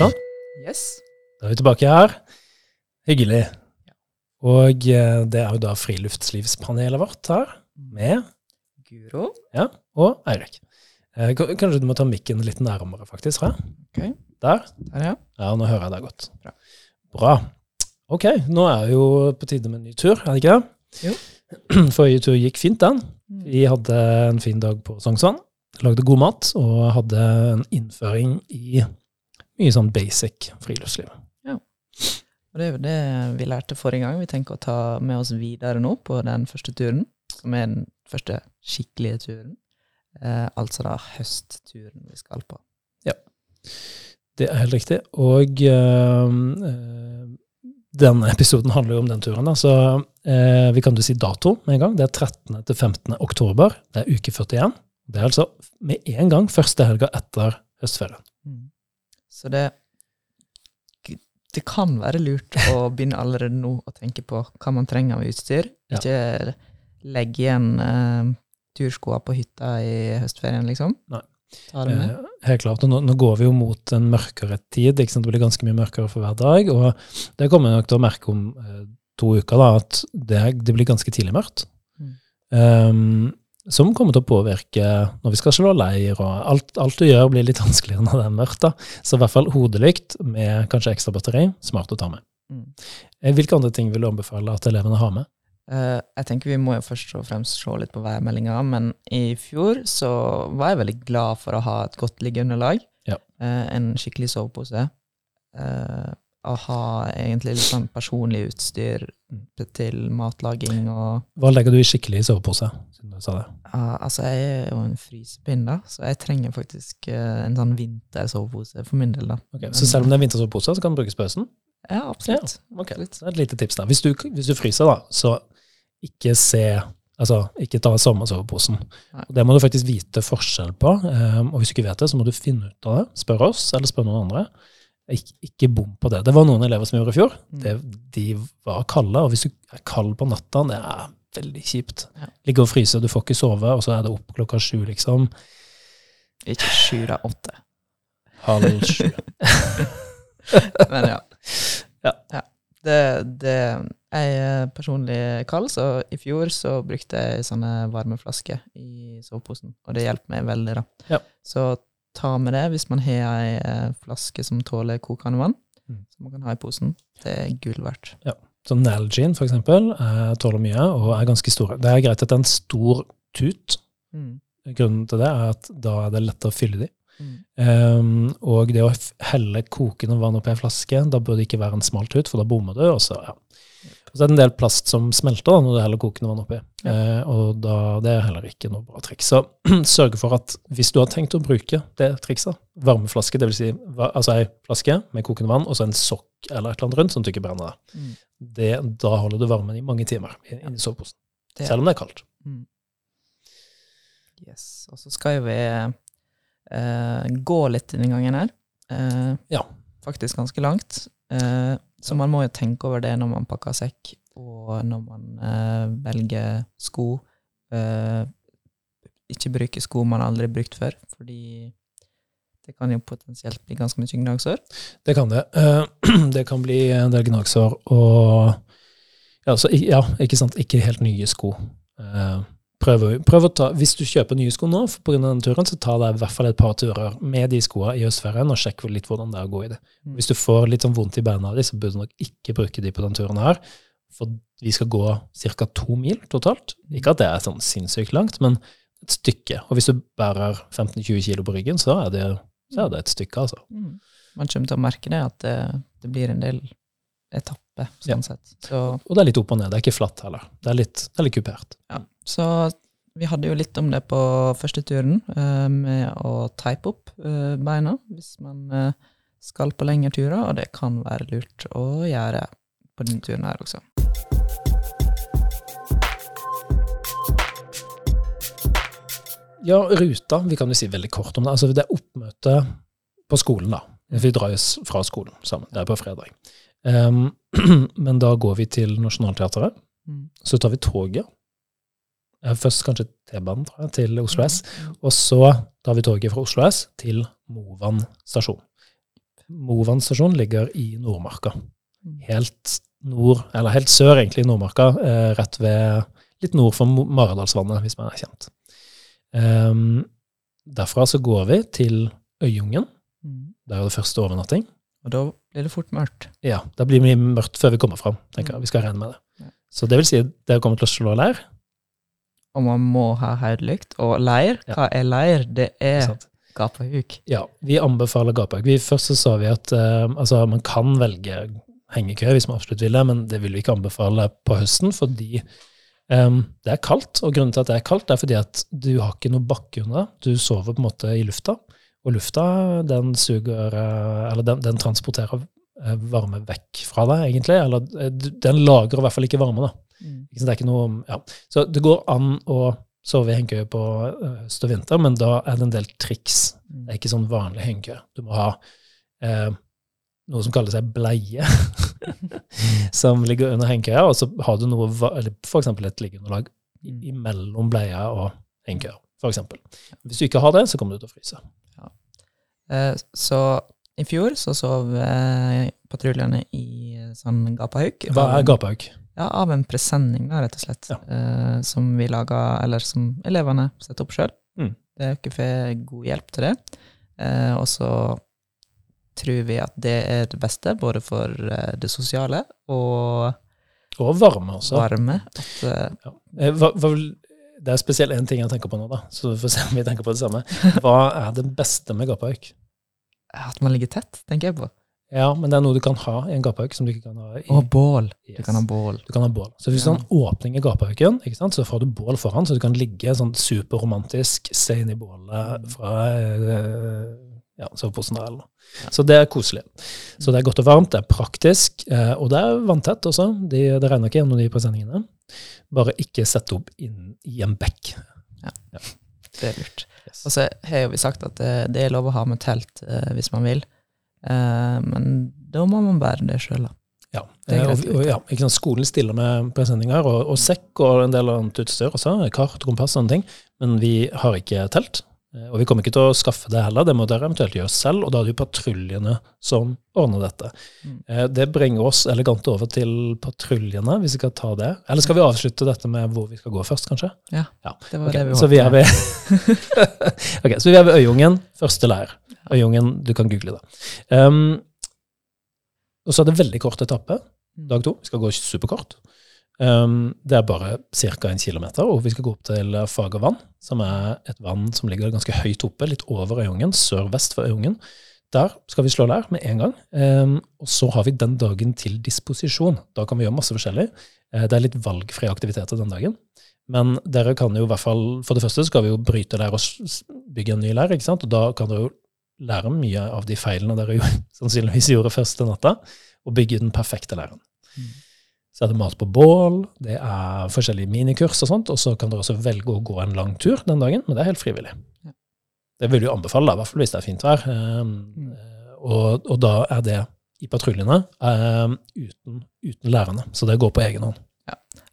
Sånn. Yes. Da er vi tilbake her. Hyggelig. Og eh, det er jo da friluftslivspanelet vårt her, med Guro. ja, og Eirik. Eh, Kanskje du må ta mikken litt nærmere, faktisk. Fra. Ok. Der. Der, ja. Ja, nå hører jeg deg godt. Bra. Bra. Ok, nå er det jo på tide med en ny tur, er det ikke det? Jo. Forrige tur gikk fint, den. Vi hadde en fin dag på Sognsvann. Lagde god mat og hadde en innføring i mye sånn basic friluftsliv. Ja. Og det er jo det vi lærte forrige gang. Vi tenker å ta med oss videre nå på den første turen, som er den første skikkelige turen. Eh, altså da høstturen vi skal på. Ja, Det er helt riktig. Og eh, eh, denne episoden handler jo om den turen. Da. Så eh, vi kan jo si dato med en gang. Det er 13. til 15. oktober. Det er uke 41. Det er altså med en gang første helga etter høstferien. Så det det kan være lurt å begynne allerede nå å tenke på hva man trenger av utstyr. Ja. Ikke legge igjen eh, turskoa på hytta i høstferien, liksom. Nei. Eh, helt klart. Nå, nå går vi jo mot en mørkere tid. Det blir ganske mye mørkere for hver dag. Og det kommer jeg nok til å merke om eh, to uker, da, at det, det blir ganske tidlig mørkt. Mm. Um, som kommer til å påvirke når vi skal slå leir, og alt, alt du gjør blir litt vanskeligere når det er mørkt. da. Så i hvert fall hodelykt med kanskje ekstra batteri, smart å ta med. Mm. Eh, Hvilke andre ting vil du anbefale at elevene har med? Uh, jeg tenker vi må jo først og fremst se litt på værmeldinga, men i fjor så var jeg veldig glad for å ha et godt liggeunderlag. Ja. Uh, en skikkelig sovepose. Uh, å ha egentlig litt sånn personlig utstyr til matlaging og Hva legger du i skikkelig sovepose? siden du sa det? Uh, altså, jeg er jo en frysepinn, da, så jeg trenger faktisk uh, en sånn vintersovepose for min del, da. Ok, Så selv om det er vintersovepose, så kan den brukes på høsten? Ja, absolutt. Ok, Absolutt. det er et lite tips der. Hvis du, hvis du fryser, da, så ikke se Altså, ikke ta sommersoveposen. Det må du faktisk vite forskjell på. Um, og hvis du ikke vet det, så må du finne ut av det. Spør oss, eller spør noen andre. Ik ikke bom på det. Det var noen elever som gjorde i fjor. Mm. Det, de var kalde, og hvis du er kald på natta, det er veldig kjipt. Ja. Ligger og fryse, du får ikke sove, og så er det opp klokka sju, liksom. Ikke sju, da, åtte. Halv sju. Men ja. Ja. Det, det Jeg er personlig kald, så i fjor så brukte jeg sånne varmeflasker i soveposen, og det hjelper meg veldig, da. Ja. Så ta med det hvis man har ei eh, flaske som tåler kokende vann, Mm. som man kan ha i posen. Det er gull verdt. Ja. Så Nalgene, for eksempel, eh, tåler mye og er ganske store. Det er greit at det er en stor tut. Mm. Grunnen til det er at da er det lettere å fylle de. Mm. Um, og det å helle kokende vann oppi ei flaske, da bør det ikke være en smal tut, for da bommer du. Og så, ja. Og så er det en del plast som smelter da, når du heller kokende vann oppi. Eh, og da, det er heller ikke noe bra triks. Så sørg for at hvis du har tenkt å bruke det trikset, varmeflaske, dvs. Si, altså ei flaske med kokende vann, og så en sokk eller et eller annet rundt, som du ikke brenner deg. Mm. Det, da holder du varmen i mange timer i- inni soveposen. Det- Selv om det er kaldt. Mm. Yes. Og så skal jo vi eh, gå litt denne gangen her. Eh, Ja. Faktisk ganske langt. Eh, så man må jo tenke over det når man pakker sekk, og når man eh, velger sko. Eh, ikke bruke sko man aldri har brukt før, fordi det kan jo potensielt bli ganske mye gnagsår. Det kan det. Eh, Det kan bli en del gnagsår og ja, så, ja, ikke sant, ikke helt nye sko. Prøv, prøv å ta, Hvis du kjøper nye sko nå pga. denne turen, så ta deg i hvert fall et par turer med de skoene i høstferien, og sjekk litt hvordan det er å gå i det. Mm. Hvis du får litt sånn vondt i beina av de, så burde du nok ikke bruke de på denne turen her. For vi skal gå ca. to mil totalt. Ikke at det er sånn sinnssykt langt, men et stykke. Og hvis du bærer 15-20 kilo på ryggen, så er det, så er det et stykke, altså. Mm. Man kommer til å merke det, at det, det blir en del etapper, sånn sett. Så Og det er litt opp og ned. Det er ikke flatt heller. Det er litt, det er litt kupert. Ja, så vi hadde jo litt om det på første turen, eh, med å type opp eh, beina hvis man eh, skal på lengre turer, og det kan være lurt å gjøre på denne turen her også. Ja, ruta, vi kan jo si veldig kort om det. Altså, det er oppmøte på skolen, da. Vi drar fra skolen sammen. Det er på fredag. Um, men da går vi til Nationaltheatret. Mm. Så tar vi toget. Eh, Først kanskje T-banen, til Oslo S. Og så tar vi toget fra Oslo S til Movan stasjon. Movan stasjon ligger i Nordmarka. Mm. Helt nord, eller helt sør egentlig i Nordmarka, eh, rett ved litt nord for Maridalsvannet, hvis man er kjent. Um, derfra så går vi til Øyungen. Mm. Der er det første overnatting. Og da blir det fort mørkt. Ja, da blir det mørkt før vi kommer fram, tenker jeg. Vi skal regne med det. Ja. Så det vil si at dere kommer til å slå leir. Og man må ha høydelykt. Og leir, Ja. hva er leir? Det er gapahuk. Ja, vi anbefaler gapahuk. Vi Først så sa vi at uh, altså, man kan velge hengekøye hvis man absolutt vil det, men det vil vi ikke anbefale på høsten fordi um, det er kaldt. Og grunnen til at det er kaldt, er fordi at du har ikke noe bakke under. Du sover på en måte i lufta, og lufta den suger eh, Eller den, den transporterer eh, varme vekk fra deg, egentlig. Eller eh, den lagrer i hvert fall ikke varme, da. Mm. Det er ikke noe, ja. Så det går an å sove i hengekøye på høst og vinter, men da er det en del triks. Mm. Det er ikke sånn vanlig hengekøye. Du må ha eh, noe som kaller seg bleie, som ligger under hengekøya, og så har du noe, eller eksempel et liggeunderlag Mm. imellom bleia og hengekøya, for eksempel. Hvis du ikke har det, så kommer du til å fryse. Eh, så i fjor så sov eh, patruljene i eh, sånn gapahuk. Hva er Gapahuk? Ja, av en presenning, da, rett og slett. Ja. Som vi laga, eller som elevene setter opp sjøl. Mm. ikke får god hjelp til det. Og så tror vi at det er det beste, både for det sosiale og Og varme også. varme. At, Ja. Hva, hva, det er spesielt én ting jeg tenker på nå, da, så vi får se om vi tenker på det samme. Hva er det beste med gapehauk? At man ligger tett, tenker jeg på. Ja, men det er noe du kan ha i en gapehauk som du ikke kan ha i Og bål. Du kan ha bål. Du kan ha bål. Så hvis Ja. du har en åpning i sant, så får du bål foran, så du kan ligge sånn superromantisk, se inn i bålet fra eh, ja, soveposen eller noe. Ja. Så det er koselig. Så det er godt og varmt, det er praktisk, eh, og det er vanntett også. De, det regner ikke gjennom de presenningene. Bare ikke sette opp inn i en bekk. Det er lurt. Yes. Og så har jo vi sagt at det, det er lov å ha med telt eh, hvis man vil. Eh, men da må man bære det sjøl, da. Ja, eh, og, og, ja sant, Skolen stiller med presenninger og, og sekk og en del annet utstyr også, kart, kompass og sånne ting, men vi har ikke telt. Eh, Og vi kommer ikke til å skaffe det heller, det må dere eventuelt gjøre selv, og da er det jo patruljene som ordner dette. Mm. Eh, Det bringer oss elegant over til patruljene, hvis vi skal ta det. Eller skal vi avslutte dette med hvor vi skal gå først, kanskje? Ja, Det var okay. det vi så vi er ved okay, så vi er ved Øyungen, første leir. Øyungen, du kan google det. Um, og så er det veldig kort etappe, dag to. Vi skal gå superkort. Um, det er bare ca. en kilometer, og vi skal gå opp til Fagervann, som er et vann som ligger ganske høyt oppe, litt over Øyungen, sør-vest for Øyungen. Der skal vi slå leir med en gang. Um, og så har vi den dagen til disposisjon. Da kan vi gjøre masse forskjellig. Uh, Det er litt valgfrie aktiviteter den dagen. Men dere kan jo i hvert fall, for det første skal vi jo bryte leir og bygge en ny leir, ikke sant? Og da kan dere jo lære mye av de feilene dere jo sannsynligvis gjorde første natta, og bygge den perfekte leiren. Mm. Så er det mat på bål, det er forskjellige minikurs og sånt, og så kan dere også velge å gå en lang tur den dagen, men det er helt frivillig. Ja. Det vil jo anbefale, i hvert fall hvis det er fint vær. Um, Mm. og, og da er det i patruljene um, uten, uten lærerne, så det går på egen hånd.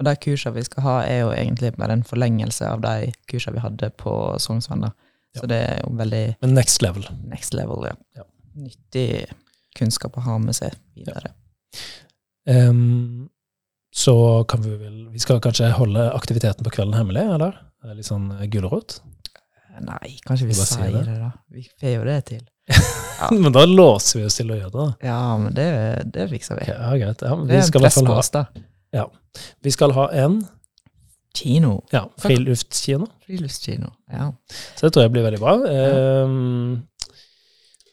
Og de kursene vi skal ha, er jo egentlig bare en forlengelse av de kursene vi hadde på Sognsvann. Så Ja. det er jo veldig Men next level. next level, ja. Ja. Nyttig kunnskap å ha med seg videre. Ehm, så kan vi vel Vi skal kanskje holde aktiviteten på kvelden hemmelig, eller? Det er Litt sånn eh, gulrot? Nei, kanskje vi sier det. det, da. Vi får jo det til. Ja. Men da låser vi oss til å gjøre det. da. Ja, men det, det fikser vi. Ja, greit. Ja, men Det vi, er en oss, da. vi skal ha en Kino. ja, friluftskino, Friluftskino. Ja. så det tror jeg blir veldig bra. Ehm,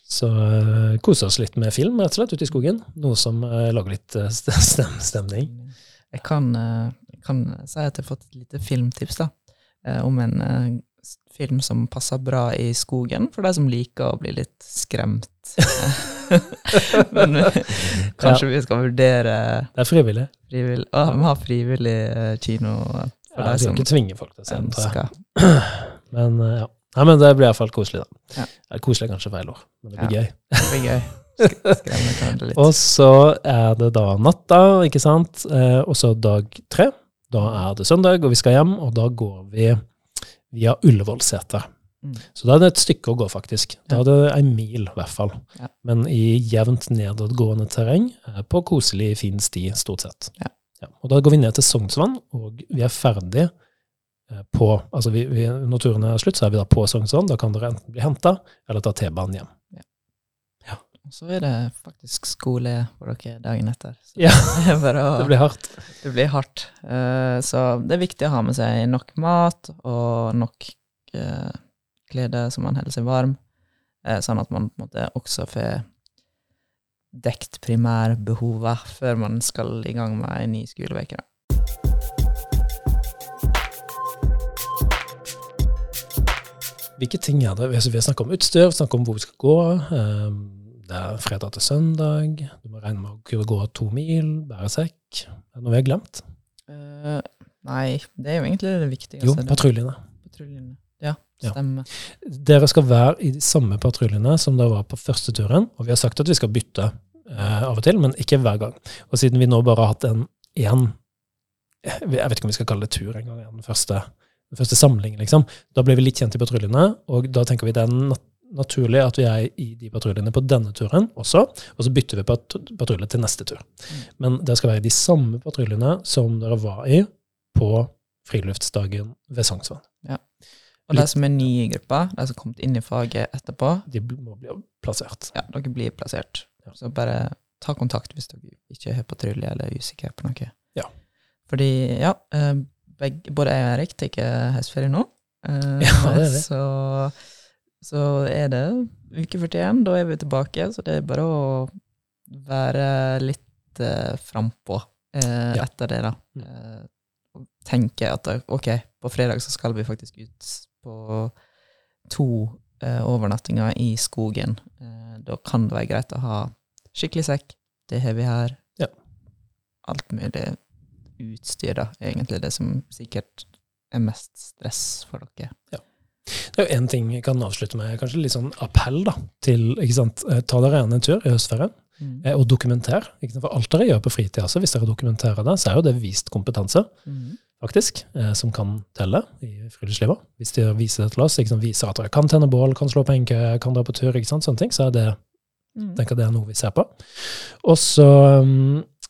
så uh, kose oss litt med film, rett og slett, ute i skogen. Noe som uh, lager litt uh, stem stemning. Jeg kan, eh, jeg kan si at jeg har fått et lite filmtips da, eh, om en eh, film som passer bra i skogen, for de som liker å bli litt skremt. Men eh, kanskje vi skal vurdere Det er frivillig. frivillig, å, vi har frivillig eh, kino for Ja, de som ikke tvinge folk til å se den. Men eh, ja. Nei, men det blir iallfall koselig, da. Ja. Koselig er kanskje feil ord, men det blir gøy. Det blir gøy. Og så er det da natta, ikke sant? Eh, og så dag tre. Da er det søndag, og vi skal hjem, og da går vi via Ullevålseter. Mm. Så da er det et stykke å gå, faktisk. Da er det en mil, i hvert fall. Ja. Men i jevnt nedadgående terreng, eh, på koselig, fin sti, stort sett. Ja. Og da går vi ned til Sognsvann, og vi er ferdig eh, på Altså vi, vi, når turen er slutt, så er vi da på Sognsvann. Da kan dere enten bli henta eller ta T-banen hjem. Og så er det faktisk skole for dere dagen etter. Så Ja. det å Det blir hardt. Det blir hardt. Uh, så det er viktig å ha med seg nok mat og nok uh, klede så man holder seg varm, uh, sånn at man på en måte også får dekt primærbehovet før man skal i gang med en ny skoleuke. Hvilke ting er det? Altså, Vi har snakket om utstyr, snakket om hvor vi skal gå. eh, Det er fredag til søndag. Du må regne med å kunne gå to mil, bære sekk. Er det noe vi har glemt? Uh, nei, det er jo egentlig det viktigste. Jo, patruljene. patruljene. Ja, Ja. stemmer. Dere skal være i de samme patruljene som dere var på første turen. Og vi har sagt at vi skal bytte uh, av og til, men ikke hver gang. Og siden vi nå bare har hatt en én Jeg vet ikke om vi skal kalle det tur engang, den første, den første samlingen, liksom. Da ble vi litt kjent i patruljene, og da tenker vi det er nat naturlig at vi er i de patruljene på denne turen også, og så bytter vi pat patrulje til neste tur. Men det skal være de samme patruljene som dere var i på friluftsdagen ved Sognsvann. Og de som er nye i gruppa, de som har kommet inn i faget etterpå, De må bli plassert. ja, dere blir plassert. Så bare ta kontakt hvis dere ikke har patrulje eller er usikre på noe. Ja. Fordi, ja, eh, begge, både jeg og Erik tar høstferie nå. Eh, Ja, det er det. Så, så er det uke 41, da er vi tilbake, så det er bare å være litt uh, frampå uh, Ja. etter det, da. Mm. Eh, og tenke at eh, ok, på fredag så skal vi faktisk ut på to eh, overnattinger i skogen. Eh, da kan det være greit å ha skikkelig sekk. Det har vi her. Ja. Alt mulig utstyr, da. Egentlig det som sikkert er mest stress for dere. Det er jo én ting jeg kan avslutte med, kanskje litt sånn appell da, til ikke sant, eh, Ta dere gjerne en tur i høstferien, Mm. eh, og dokumenter. For alt dere gjør på fritida, altså, hvis dere dokumenterer det, så er jo det vist kompetanse, Mm. faktisk, eh, som kan telle i friluftslivet. Hvis de viser det til oss, ikke sant, viser at dere kan tenne bål, kan slå penke, kan dra på tur, ikke sant, sånne ting, så er det Mm. tenker det er noe vi ser på. Og så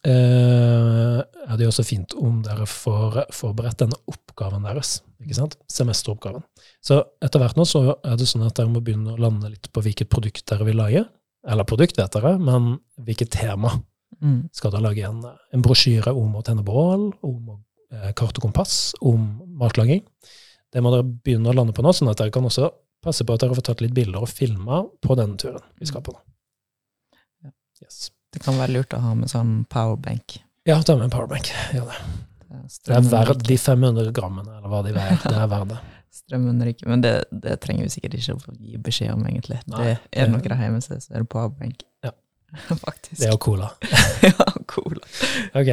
eh, er det jo også fint om dere får forberedt denne oppgaven deres. ikke sant? Semesteroppgaven. Så etter hvert nå så er det sånn at dere må begynne å lande litt på hvilket produkt dere vil lage. Eller produkt vet dere, men hvilket tema. Mm. Skal dere lage en, en brosjyre om å tenne bål, om eh, kart og kompass, om matlaging? Det må dere begynne å lande på nå, sånn at dere kan også passe på at dere får tatt litt bilder og filma på denne turen vi skal på nå. Ja. Yes. Det kan være lurt å ha med sånn powerbank. Ja, ta med en powerbank. Ja, det. Det er verdt de 500 grammene, eller hva de veier. Det er verdt det. Strømmen ikke. men det, det trenger vi sikkert ikke å gi beskjed om, egentlig. Nei, det er det- noe hjemme, så er det powerbank. Ja. Faktisk. Det er jo cola. ja, cola. Ok.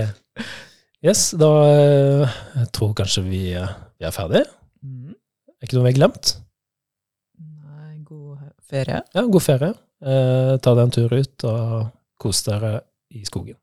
Yes, da eh, jeg tror kanskje vi, eh, vi er ferdige. Mm. Er ikke noe vi har glemt? Nei, god ferie. Ja, god ferie. Eh, ta deg en tur ut, og kos dere i skogen.